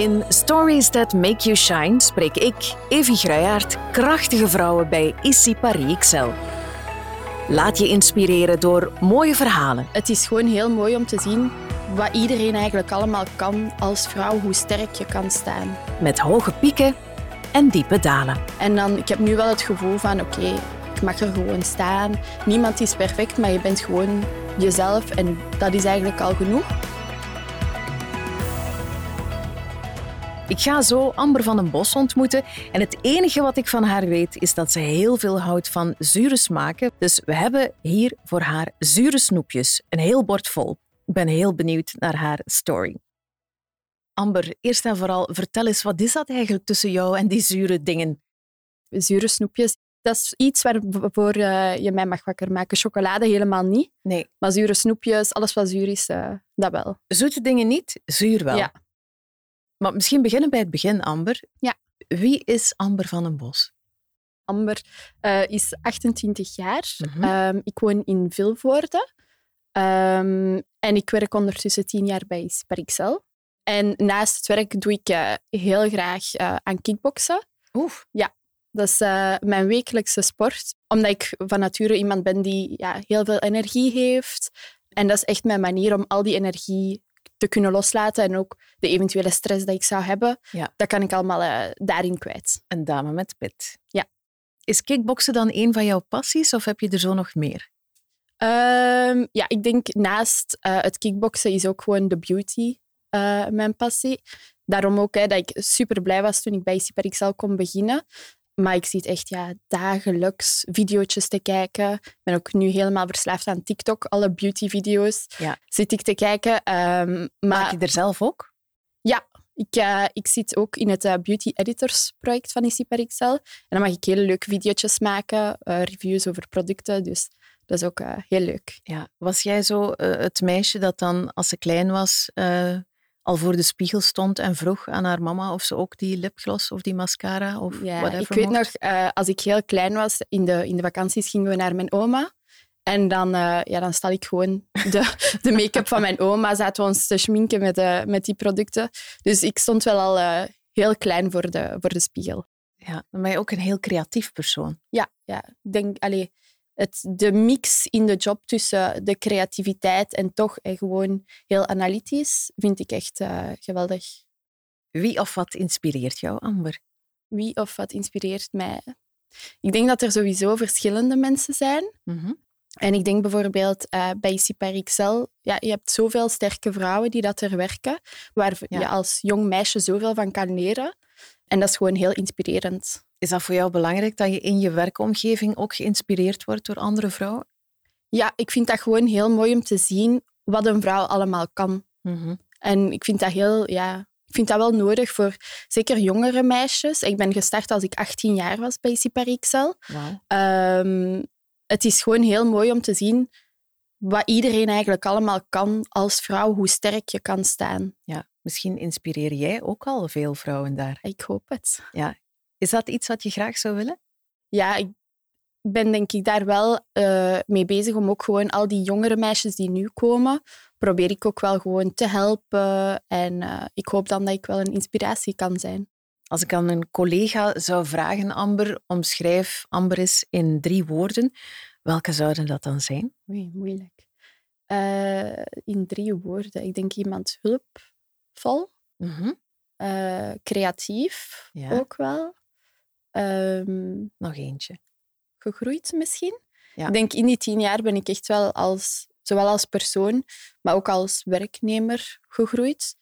In Stories That Make You Shine spreek ik, Evie Gruijaert, krachtige vrouwen bij Issy Paris Excel. Laat je inspireren door mooie verhalen. Het is gewoon heel mooi om te zien wat iedereen eigenlijk allemaal kan als vrouw, hoe sterk je kan staan. Met hoge pieken en diepe dalen. En dan, ik heb nu wel het gevoel van, oké, ik mag er gewoon staan. Niemand is perfect, maar je bent gewoon jezelf en dat is eigenlijk al genoeg. Ik ga zo Amber van den Bos ontmoeten en het enige wat ik van haar weet is dat ze heel veel houdt van zure smaken. Dus we hebben hier voor haar zure snoepjes, een heel bord vol. Ik ben heel benieuwd naar haar story. Amber, eerst en vooral, vertel eens, wat is dat eigenlijk tussen jou en die zure dingen? Zure snoepjes, dat is iets waarvoor uh, je mij mag wakker maken. Chocolade helemaal niet. Nee. Maar zure snoepjes, alles wat zuur is, uh, dat wel. Zoete dingen niet, zuur wel. Ja. Maar misschien beginnen bij het begin, Amber. Ja. Wie is Amber van den Bos? Amber uh, is 28 jaar. Mhm. Um, ik woon in Vilvoorde. Um, en ik werk ondertussen tien jaar bij Sparixel. En naast het werk doe ik uh, heel graag uh, aan kickboksen. Oef. Ja, dat is mijn wekelijkse sport. Omdat ik van nature iemand ben die ja, heel veel energie heeft. En dat is echt mijn manier om al die energie te kunnen loslaten. En ook de eventuele stress die ik zou hebben, Ja. dat kan ik allemaal uh, daarin kwijt. Een dame met pit. Ja. Is kickboksen dan een van jouw passies of heb je er zo nog meer? Um, ja, ik denk naast uh, het kickboksen is ook gewoon de beauty uh, mijn passie. Daarom ook hè, dat ik super blij was toen ik bij Cyperixel kon beginnen. Maar ik zie het echt ja, dagelijks video's te kijken. Ik ben ook nu helemaal verslaafd aan TikTok. Alle beauty-video's Ja. zit ik te kijken. Um, maar Maak je er zelf ook? ja, ik, uh, ik zit ook in het uh, Beauty Editors project van ICPerXL. En dan mag ik hele leuke video's maken, uh, reviews over producten. Dus dat is ook heel leuk. Ja. Was jij zo het meisje dat dan, als ze klein was, al voor de spiegel stond en vroeg aan haar mama of ze ook die lipgloss of die mascara of ja, whatever Ik weet mocht? nog, uh, als ik heel klein was, in de, in de vakanties gingen we naar mijn oma. En dan, uh, ja, dan stal ik gewoon de, de make-up van mijn oma. Zaten we ons te schminken met, uh, met die producten. Dus ik stond wel al uh, heel klein voor de, voor de spiegel. Ja, dan ben je ook een heel creatief persoon. Ja, ja. ik denk, allee, het, de mix in de job tussen de creativiteit en toch eh, gewoon heel analytisch vind ik echt uh, geweldig. Wie of wat inspireert jou, Amber? Wie of wat inspireert mij? Ik denk dat er sowieso verschillende mensen zijn. Mm-hmm. En ik denk bijvoorbeeld uh, bij Cipar XL, ja, je hebt zoveel sterke vrouwen die dat er werken, waar ja. je als jong meisje zoveel van kan leren. En dat is gewoon heel inspirerend. Is dat voor jou belangrijk dat je in je werkomgeving ook geïnspireerd wordt door andere vrouwen? Ja, ik vind dat gewoon heel mooi om te zien wat een vrouw allemaal kan. Mm-hmm. En ik vind dat heel, ja, ik vind dat wel nodig voor zeker jongere meisjes. Ik ben gestart als ik 18 jaar was bij Ciparixel. Wow. Um, het is gewoon heel mooi om te zien wat iedereen eigenlijk allemaal kan als vrouw, hoe sterk je kan staan. Ja, misschien inspireer jij ook al veel vrouwen daar. Ik hoop het. Ja. Is dat iets wat je graag zou willen? Ja, ik ben denk ik daar wel uh, mee bezig om ook gewoon al die jongere meisjes die nu komen, probeer ik ook wel gewoon te helpen. En uh, ik hoop dan dat ik wel een inspiratie kan zijn. Als ik aan een collega zou vragen, Amber, omschrijf Amber eens in drie woorden, welke zouden dat dan zijn? Oei, moeilijk. Uh, in drie woorden. Ik denk iemand hulpvol, uh, creatief ja. ook wel. Um, Nog eentje. Gegroeid misschien. Ja. Ik denk in die tien jaar ben ik echt wel als, zowel als persoon, maar ook als werknemer gegroeid.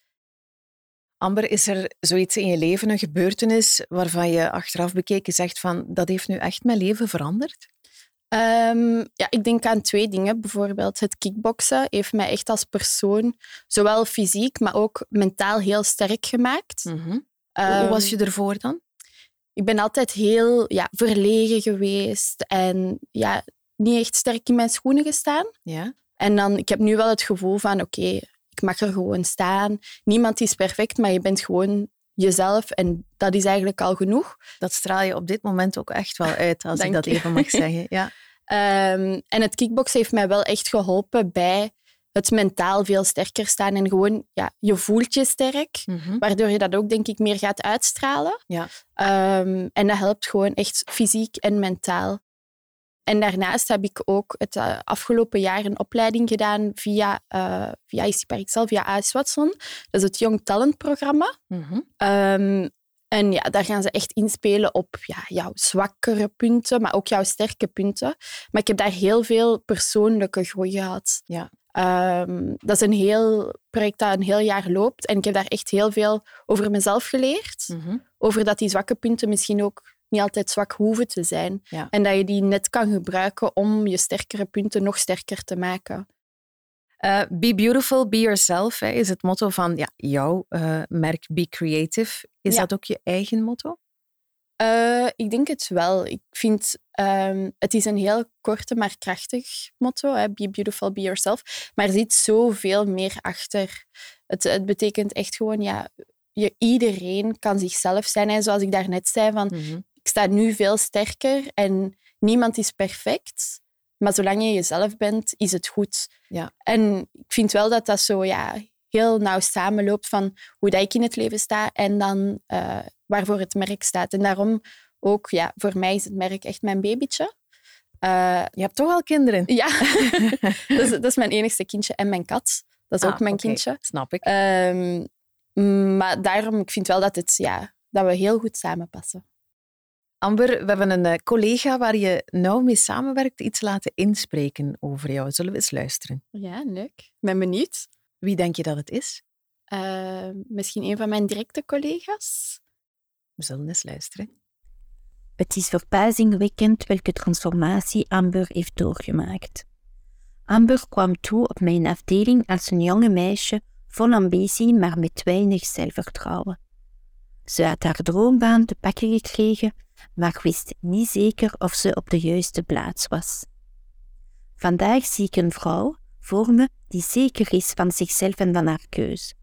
Amber, is er zoiets in je leven, een gebeurtenis waarvan je achteraf bekeken zegt van dat heeft nu echt mijn leven veranderd? Um, ja, ik denk aan twee dingen. Bijvoorbeeld het kickboksen heeft mij echt als persoon, zowel fysiek, maar ook mentaal heel sterk gemaakt. Um, Hoe was je ervoor dan? Ik ben altijd heel ja, verlegen geweest en ja, niet echt sterk in mijn schoenen gestaan. Ja. En dan, ik heb nu wel het gevoel van, oké, okay, ik mag er gewoon staan. Niemand is perfect, maar je bent gewoon jezelf en dat is eigenlijk al genoeg. Dat straal je op dit moment ook echt wel uit, als ik dat even mag zeggen. Ja. Um, en het kickboksen heeft mij wel echt geholpen bij het mentaal veel sterker staan en gewoon, ja, je voelt je sterk, Mhm. waardoor je dat ook, denk ik, meer gaat uitstralen. Ja. Ehm, en dat helpt gewoon echt fysiek en mentaal. En daarnaast heb ik ook het eh, afgelopen jaar een opleiding gedaan via, eh via IC Parixel, via AS Watson. Dat is het Young Talent programma. Mhm. Ehm, en ja, daar gaan ze echt inspelen op ja, jouw zwakkere punten, maar ook jouw sterke punten. Maar ik heb daar heel veel persoonlijke groei gehad. Ja. Ehm, dat is een heel project dat een heel jaar loopt. En ik heb daar echt heel veel over mezelf geleerd. Mhm. Over dat die zwakke punten misschien ook niet altijd zwak hoeven te zijn. Ja. En dat je die net kan gebruiken om je sterkere punten nog sterker te maken. Eh, be beautiful, be yourself hè, is het motto van ja, jouw eh, merk Be Creative. Is Ja. dat ook je eigen motto? Eh, ik denk het wel. Ik vind ehm, het is een heel korte maar krachtig motto. Hè? Be beautiful, be yourself. Maar er zit zoveel meer achter. Het, het betekent echt gewoon, ja, je, iedereen kan zichzelf zijn. En zoals ik daarnet zei, van, Mhm. ik sta nu veel sterker en niemand is perfect. Maar zolang je jezelf bent, is het goed. Ja. En ik vind wel dat dat zo ja, heel nauw samenloopt van hoe dat ik in het leven sta en dan eh, waarvoor het merk staat. En daarom ook, ja, voor mij is het merk echt mijn babytje. Eh, Je hebt toch al kinderen? ja, dat, is, dat is mijn enigste kindje en mijn kat. Dat is Ah, ook mijn oké, kindje. Snap ik. Ehm, maar daarom, ik vind wel dat, het, ja, dat we heel goed samenpassen. Amber, we hebben een eh, collega waar je nauw mee samenwerkt iets laten inspreken over jou. Zullen we eens luisteren? Ja, leuk. Ik ben benieuwd. Wie denk je dat het is? Eh, misschien een van mijn directe collega's. We zullen eens luisteren. Het is verbazingwekkend welke transformatie Amber heeft doorgemaakt. Amber kwam toe op mijn afdeling als een jonge meisje vol ambitie, maar met weinig zelfvertrouwen. Ze had haar droombaan te pakken gekregen, maar wist niet zeker of ze op de juiste plaats was. Vandaag zie ik een vrouw voor me die zeker is van zichzelf en van haar keus.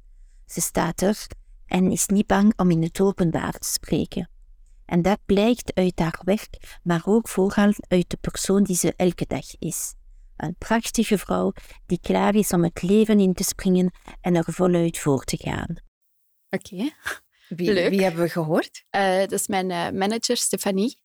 Ze staat er en is niet bang om in het openbaar te spreken. En dat blijkt uit haar werk, maar ook vooral uit de persoon die ze elke dag is. Een prachtige vrouw die klaar is om het leven in te springen en er voluit voor te gaan. Oké. Wie, wie hebben we gehoord? Eh, dat is mijn eh, manager, Stefanie.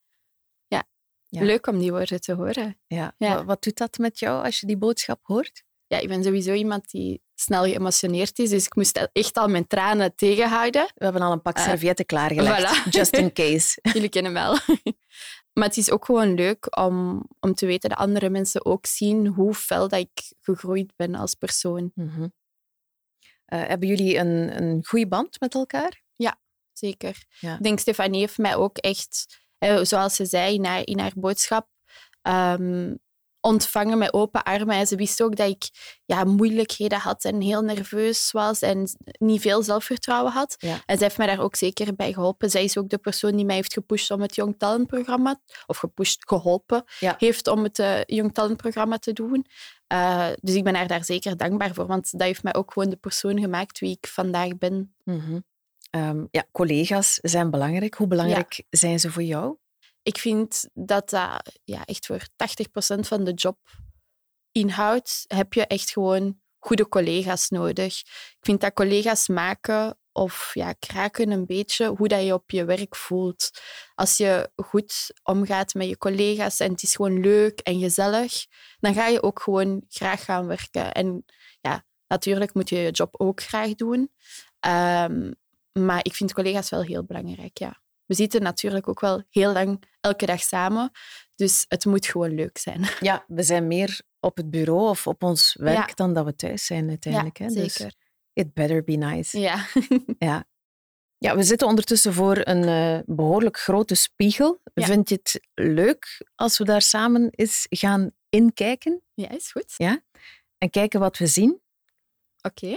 Ja. Ja. leuk om die woorden te horen. Ja. Ja. Wat, wat doet dat met jou als je die boodschap hoort? Ja, ik ben sowieso iemand die snel geëmotioneerd is, dus ik moest echt al mijn tranen tegenhouden. We hebben al een pak Eh, servetten klaargelegd, voilà. just in case. Jullie kennen wel. Maar het is ook gewoon leuk om, om te weten dat andere mensen ook zien hoe fel dat ik gegroeid ben als persoon. Mhm. Eh, hebben jullie een, een goede band met elkaar? Zeker. Ja. Ik denk, Stefanie heeft mij ook echt, zoals ze zei in haar, in haar boodschap, ehm, ontvangen met open armen. En ze wist ook dat ik ja, moeilijkheden had en heel nerveus was en niet veel zelfvertrouwen had. Ja. En zij heeft mij daar ook zeker bij geholpen. Zij is ook de persoon die mij heeft gepusht om het Young Talent programma, of gepusht, geholpen, Ja. heeft om het eh, Young Talent programma te doen. Eh, dus ik ben haar daar zeker dankbaar voor, want dat heeft mij ook gewoon de persoon gemaakt wie ik vandaag ben. Mhm. Ehm, ja, collega's zijn belangrijk. Hoe belangrijk zijn ze voor jou? Ik vind dat dat ja, echt voor 80% van de job inhoudt, heb je echt gewoon goede collega's nodig. Ik vind dat collega's maken of ja, kraken een beetje hoe dat je op je werk voelt. Als je goed omgaat met je collega's en het is gewoon leuk en gezellig, dan ga je ook gewoon graag gaan werken. En ja, natuurlijk moet je je job ook graag doen. Ehm, maar ik vind collega's wel heel belangrijk, ja. We zitten natuurlijk ook wel heel lang elke dag samen. Dus het moet gewoon leuk zijn. Ja, we zijn meer op het bureau of op ons werk Ja. dan dat we thuis zijn uiteindelijk. ja, hè? Dus zeker. it better be nice. Ja. Ja. Ja, we zitten ondertussen voor een eh, behoorlijk grote spiegel. Ja. Vind je het leuk als we daar samen eens gaan inkijken ja, is goed. en kijken wat we zien? Oké.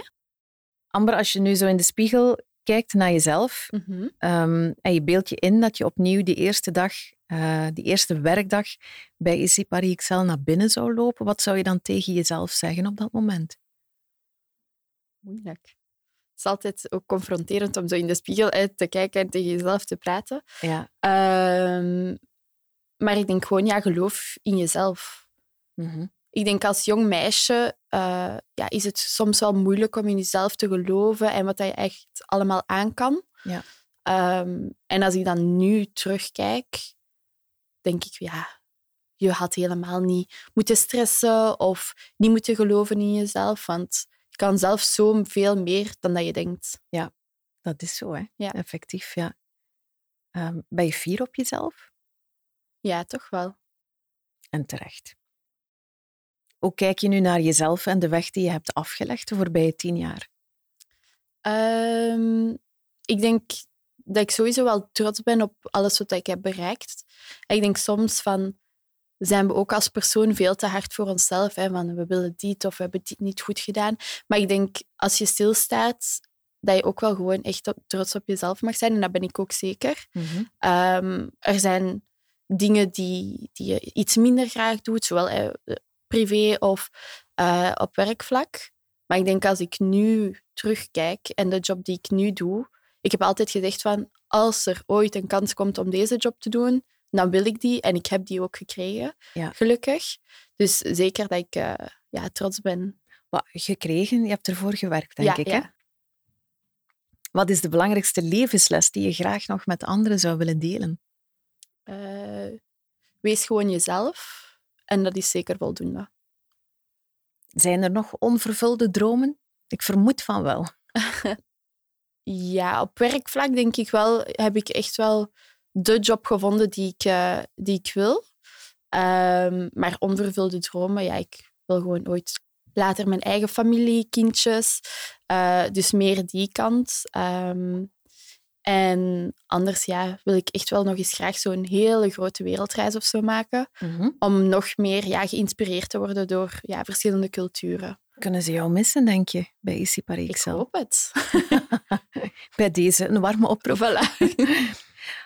Amber, als je nu zo in de spiegel kijkt naar jezelf Mhm. ehm, en je beeldt je in dat je opnieuw die eerste dag, eh, die eerste werkdag bij IC Paris XL naar binnen zou lopen, wat zou je dan tegen jezelf zeggen op dat moment? Moeilijk. Het is altijd ook confronterend om zo in de spiegel uit te kijken en tegen jezelf te praten. Ja. Ehm, maar ik denk gewoon, ja, geloof in jezelf. Mhm. Ik denk als jong meisje uh, ja, is het soms wel moeilijk om in jezelf te geloven en wat je echt allemaal aan kan. Ja. Um, en als ik dan nu terugkijk, denk ik, ja, je had helemaal niet moeten stressen of niet moeten geloven in jezelf, want je kan zelf zo veel meer dan dat je denkt. Ja, dat is zo, hè? Ja. Effectief, ja. Um, ben je fier op jezelf? Ja, toch wel. En terecht. Hoe kijk je nu naar jezelf en de weg die je hebt afgelegd de voorbije tien jaar? Um, ik denk dat ik sowieso wel trots ben op alles wat ik heb bereikt. ik denk soms van, zijn we ook als persoon veel te hard voor onszelf. Hè? Van, we willen dit of we hebben dit niet goed gedaan. Maar ik denk, als je stilstaat, dat je ook wel gewoon echt trots op jezelf mag zijn. En dat ben ik ook zeker. Mhm. Ehm, er zijn dingen die, die je iets minder graag doet, zowel privé of uh, op werkvlak. Maar ik denk als ik nu terugkijk en de job die ik nu doe, ik heb altijd gezegd van als er ooit een kans komt om deze job te doen, dan wil ik die en ik heb die ook gekregen, Ja. gelukkig. Dus zeker dat ik eh, ja, trots ben. Wat, gekregen? Je hebt ervoor gewerkt, denk ja, ik. Hè? ja. Wat is de belangrijkste levensles die je graag nog met anderen zou willen delen? Eh, wees gewoon jezelf en dat is zeker voldoende. Zijn er nog onvervulde dromen? Ik vermoed van wel. Ja, op werkvlak denk ik wel, heb ik echt wel de job gevonden die ik, eh, die ik wil. Ehm, maar onvervulde dromen, ja, ik wil gewoon ooit later mijn eigen familie, kindjes. eh, dus meer die kant. Ehm, en anders ja, wil ik echt wel nog eens graag zo'n hele grote wereldreis of zo maken. Mhm. Om nog meer ja, geïnspireerd te worden door ja, verschillende culturen. Kunnen ze jou missen, denk je, bij Issy Ik Parixel? hoop het. Bij deze een warme oproep. voilà.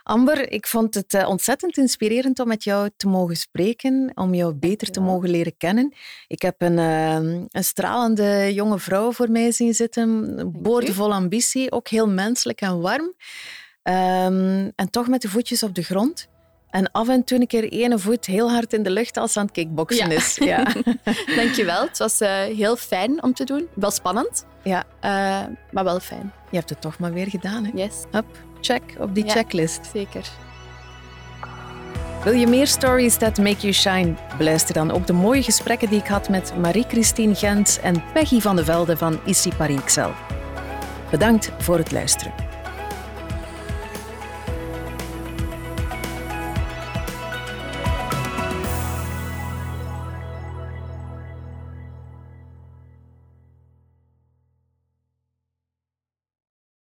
Amber, ik vond het eh, ontzettend inspirerend om met jou te mogen spreken, om jou beter te mogen leren kennen. Ik heb een, eh, een stralende jonge vrouw voor mij zien zitten, boordevol ambitie, ook heel menselijk en warm. Ehm, en toch met de voetjes op de grond. En af en toe een keer ene voet heel hard in de lucht als ze aan het kickboksen Ja. is. Ja. Dankjewel. Het was eh, heel fijn om te doen. Wel spannend, ja, eh, maar wel fijn. je hebt het toch maar weer gedaan. Hè? Yes, Hup, check op die Ja. checklist. zeker. Wil je meer stories that make you shine? Beluister dan ook de mooie gesprekken die ik had met Marie-Christine Gens en Peggy van de Velde van Issy Paris Excel. Bedankt voor het luisteren.